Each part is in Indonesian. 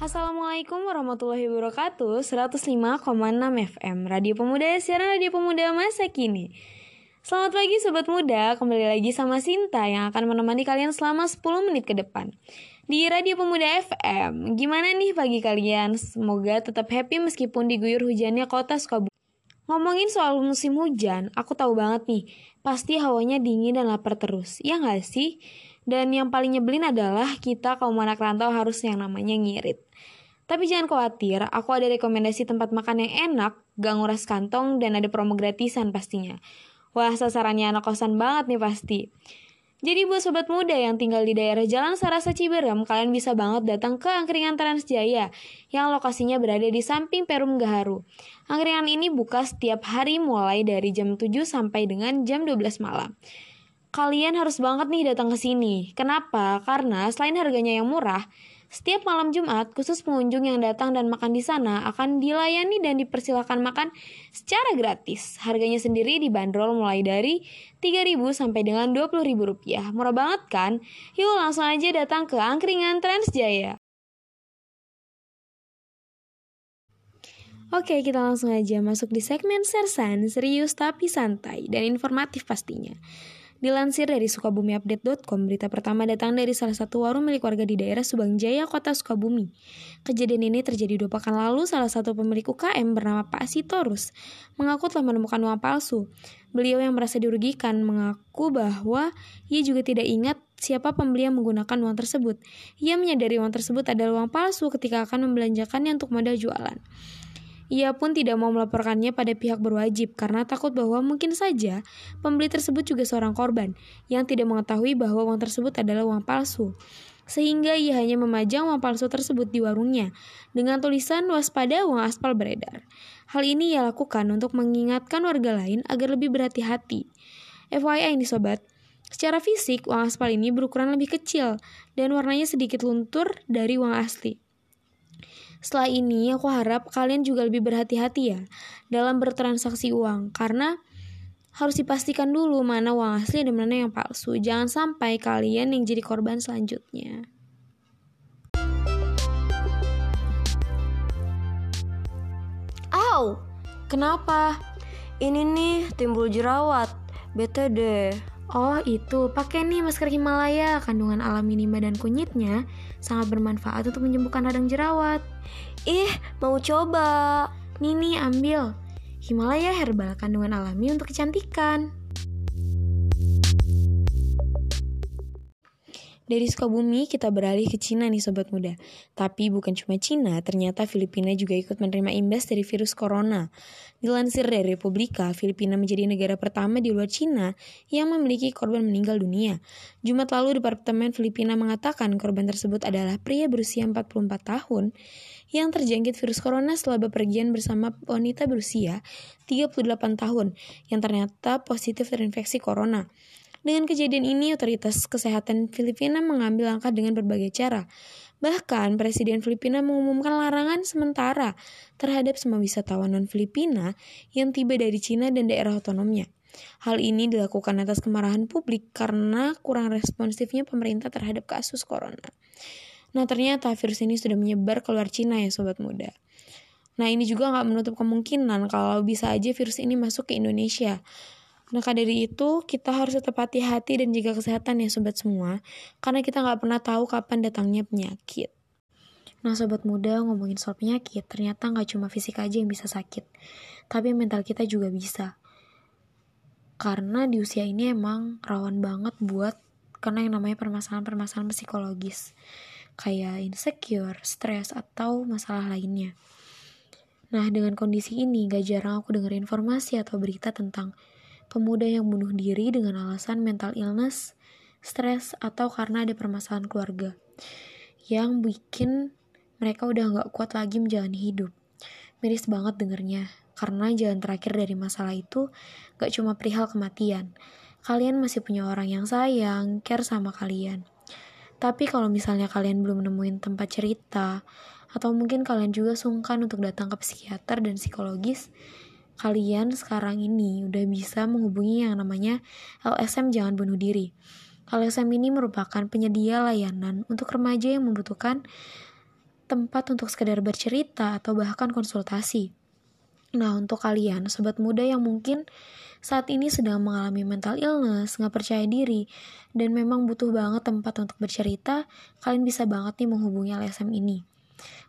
Assalamualaikum warahmatullahi wabarakatuh. 105,6 FM Radio Pemuda siaran Radio Pemuda masa kini. Selamat pagi Sobat Muda, kembali lagi sama Sinta yang akan menemani kalian selama 10 menit ke depan Di Radio Pemuda FM, gimana nih pagi kalian? Semoga tetap happy meskipun diguyur hujannya kota Sukabumi Ngomongin soal musim hujan, aku tahu banget nih, pasti hawanya dingin dan lapar terus, ya nggak sih? Dan yang paling nyebelin adalah kita kaum anak rantau harus yang namanya ngirit. Tapi jangan khawatir, aku ada rekomendasi tempat makan yang enak, gak nguras kantong, dan ada promo gratisan pastinya. Wah, sasarannya anak kosan banget nih pasti. Jadi buat sobat muda yang tinggal di daerah Jalan Sarasa Ciberem, kalian bisa banget datang ke Angkringan Transjaya yang lokasinya berada di samping Perum Gaharu. Angkringan ini buka setiap hari mulai dari jam 7 sampai dengan jam 12 malam. Kalian harus banget nih datang ke sini. Kenapa? Karena selain harganya yang murah, setiap malam Jumat, khusus pengunjung yang datang dan makan di sana akan dilayani dan dipersilakan makan secara gratis. Harganya sendiri dibanderol mulai dari 3.000 sampai dengan 20.000 rupiah. Murah banget kan? Yuk langsung aja datang ke Angkringan Transjaya. Oke, kita langsung aja masuk di segmen Sersan, serius tapi santai dan informatif pastinya. Dilansir dari sukabumiupdate.com, berita pertama datang dari salah satu warung milik warga di daerah Subang Jaya, kota Sukabumi. Kejadian ini terjadi dua pekan lalu, salah satu pemilik UKM bernama Pak Sitorus mengaku telah menemukan uang palsu. Beliau yang merasa dirugikan mengaku bahwa ia juga tidak ingat siapa pembeli yang menggunakan uang tersebut. Ia menyadari uang tersebut adalah uang palsu ketika akan membelanjakannya untuk modal jualan. Ia pun tidak mau melaporkannya pada pihak berwajib karena takut bahwa mungkin saja pembeli tersebut juga seorang korban yang tidak mengetahui bahwa uang tersebut adalah uang palsu. Sehingga ia hanya memajang uang palsu tersebut di warungnya dengan tulisan waspada uang aspal beredar. Hal ini ia lakukan untuk mengingatkan warga lain agar lebih berhati-hati. FYI ini sobat, secara fisik uang aspal ini berukuran lebih kecil dan warnanya sedikit luntur dari uang asli. Setelah ini, aku harap kalian juga lebih berhati-hati ya dalam bertransaksi uang, karena harus dipastikan dulu mana uang asli dan mana yang palsu. Jangan sampai kalian yang jadi korban selanjutnya. Au, Kenapa? ini nih timbul jerawat. Bete deh. Oh itu, pakai nih masker Himalaya. Kandungan alami dan kunyitnya sangat bermanfaat untuk menyembuhkan radang jerawat. Ih, mau coba. Nih, ambil. Himalaya Herbal kandungan alami untuk kecantikan. Dari Sukabumi kita beralih ke Cina nih sobat muda. Tapi bukan cuma Cina, ternyata Filipina juga ikut menerima imbas dari virus corona. Dilansir dari Republika, Filipina menjadi negara pertama di luar Cina yang memiliki korban meninggal dunia. Jumat lalu Departemen Filipina mengatakan korban tersebut adalah pria berusia 44 tahun yang terjangkit virus corona setelah bepergian bersama wanita berusia 38 tahun yang ternyata positif terinfeksi corona. Dengan kejadian ini, otoritas kesehatan Filipina mengambil langkah dengan berbagai cara. Bahkan, Presiden Filipina mengumumkan larangan sementara terhadap semua wisatawan non-Filipina yang tiba dari Cina dan daerah otonomnya. Hal ini dilakukan atas kemarahan publik karena kurang responsifnya pemerintah terhadap kasus corona. Nah, ternyata virus ini sudah menyebar keluar Cina ya, sobat muda. Nah, ini juga nggak menutup kemungkinan kalau bisa aja virus ini masuk ke Indonesia. Maka dari itu, kita harus tetap hati-hati dan jaga kesehatan ya sobat semua, karena kita nggak pernah tahu kapan datangnya penyakit. Nah sobat muda ngomongin soal penyakit, ternyata nggak cuma fisik aja yang bisa sakit, tapi mental kita juga bisa. Karena di usia ini emang rawan banget buat karena yang namanya permasalahan-permasalahan psikologis, kayak insecure, stres, atau masalah lainnya. Nah, dengan kondisi ini, gak jarang aku dengar informasi atau berita tentang pemuda yang bunuh diri dengan alasan mental illness, stres, atau karena ada permasalahan keluarga yang bikin mereka udah gak kuat lagi menjalani hidup. Miris banget dengernya, karena jalan terakhir dari masalah itu gak cuma perihal kematian. Kalian masih punya orang yang sayang, care sama kalian. Tapi kalau misalnya kalian belum nemuin tempat cerita, atau mungkin kalian juga sungkan untuk datang ke psikiater dan psikologis, kalian sekarang ini udah bisa menghubungi yang namanya LSM Jangan Bunuh Diri. LSM ini merupakan penyedia layanan untuk remaja yang membutuhkan tempat untuk sekedar bercerita atau bahkan konsultasi. Nah, untuk kalian, sobat muda yang mungkin saat ini sedang mengalami mental illness, nggak percaya diri, dan memang butuh banget tempat untuk bercerita, kalian bisa banget nih menghubungi LSM ini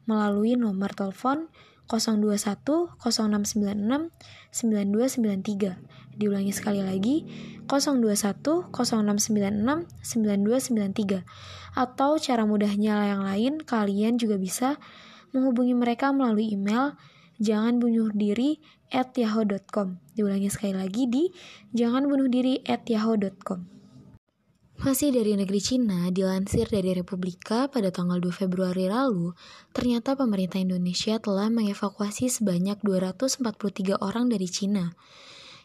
melalui nomor telepon 021 0696 9293. Diulangi sekali lagi 021 0696 9293. Atau cara mudahnya yang lain kalian juga bisa menghubungi mereka melalui email jangan bunuh diri at yahoo.com. Diulangi sekali lagi di jangan bunuh diri at yahoo.com. Masih dari negeri Cina, dilansir dari Republika pada tanggal 2 Februari lalu, ternyata pemerintah Indonesia telah mengevakuasi sebanyak 243 orang dari Cina.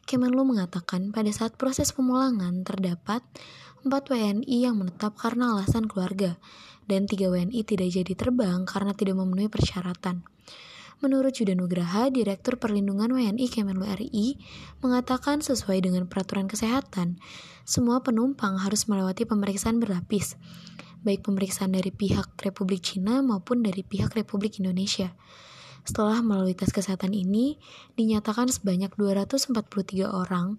Kemenlu mengatakan pada saat proses pemulangan terdapat 4 WNI yang menetap karena alasan keluarga, dan 3 WNI tidak jadi terbang karena tidak memenuhi persyaratan. Menurut Yuda Nugraha, Direktur Perlindungan WNI Kemenlu RI, mengatakan sesuai dengan peraturan kesehatan, semua penumpang harus melewati pemeriksaan berlapis, baik pemeriksaan dari pihak Republik Cina maupun dari pihak Republik Indonesia. Setelah melalui tes kesehatan ini, dinyatakan sebanyak 243 orang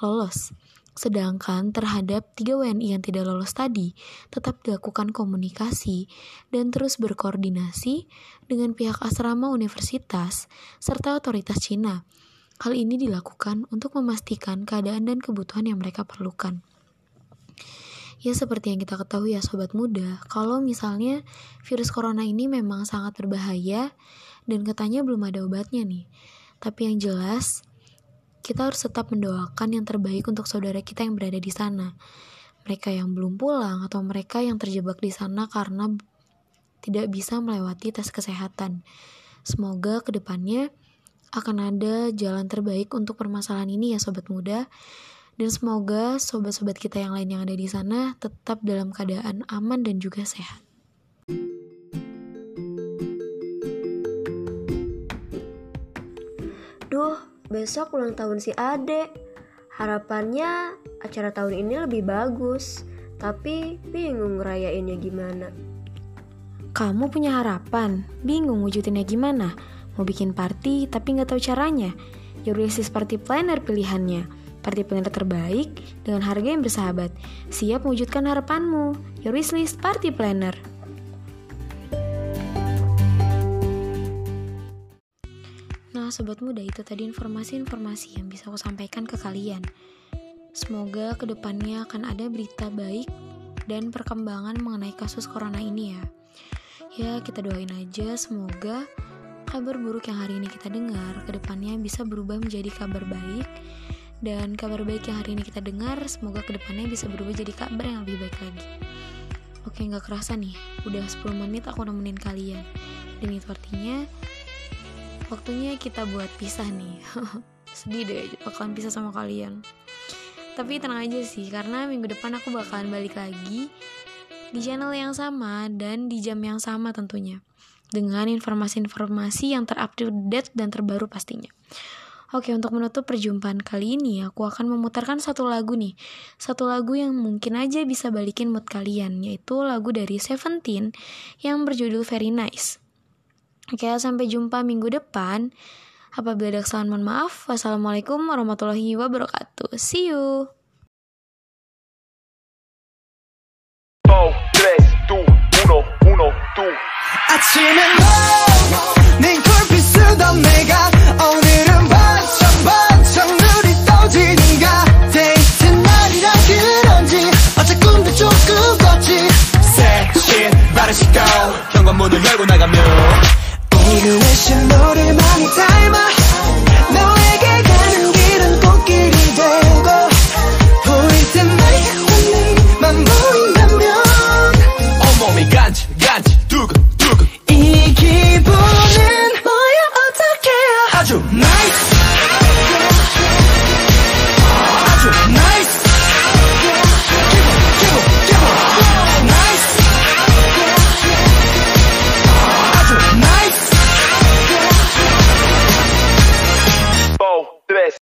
lolos Sedangkan terhadap tiga WNI yang tidak lolos tadi, tetap dilakukan komunikasi dan terus berkoordinasi dengan pihak asrama universitas serta otoritas Cina. Hal ini dilakukan untuk memastikan keadaan dan kebutuhan yang mereka perlukan. Ya seperti yang kita ketahui ya sobat muda, kalau misalnya virus corona ini memang sangat berbahaya dan katanya belum ada obatnya nih. Tapi yang jelas, kita harus tetap mendoakan yang terbaik untuk saudara kita yang berada di sana. Mereka yang belum pulang atau mereka yang terjebak di sana karena tidak bisa melewati tes kesehatan. Semoga ke depannya akan ada jalan terbaik untuk permasalahan ini ya sobat muda. Dan semoga sobat-sobat kita yang lain yang ada di sana tetap dalam keadaan aman dan juga sehat. Besok ulang tahun si Ade. Harapannya acara tahun ini lebih bagus, tapi bingung ngerayainnya gimana. Kamu punya harapan, bingung wujudinnya gimana? Mau bikin party tapi nggak tahu caranya? Wishlist party planner pilihannya. Party planner terbaik dengan harga yang bersahabat. Siap mewujudkan harapanmu. Your wishlist party planner. Sobat muda itu tadi informasi-informasi yang bisa aku sampaikan ke kalian. Semoga ke depannya akan ada berita baik dan perkembangan mengenai kasus corona ini ya. Ya, kita doain aja semoga kabar buruk yang hari ini kita dengar ke depannya bisa berubah menjadi kabar baik dan kabar baik yang hari ini kita dengar semoga ke depannya bisa berubah jadi kabar yang lebih baik lagi. Oke, nggak kerasa nih, udah 10 menit aku nemenin kalian. Dan itu artinya waktunya kita buat pisah nih sedih deh bakalan pisah sama kalian tapi tenang aja sih karena minggu depan aku bakalan balik lagi di channel yang sama dan di jam yang sama tentunya dengan informasi-informasi yang terupdate dan terbaru pastinya. Oke, untuk menutup perjumpaan kali ini, aku akan memutarkan satu lagu nih. Satu lagu yang mungkin aja bisa balikin mood kalian, yaitu lagu dari Seventeen yang berjudul Very Nice. Oke, sampai jumpa minggu depan. Apabila ada kesalahan mohon maaf. Wassalamualaikum warahmatullahi wabarakatuh. See you.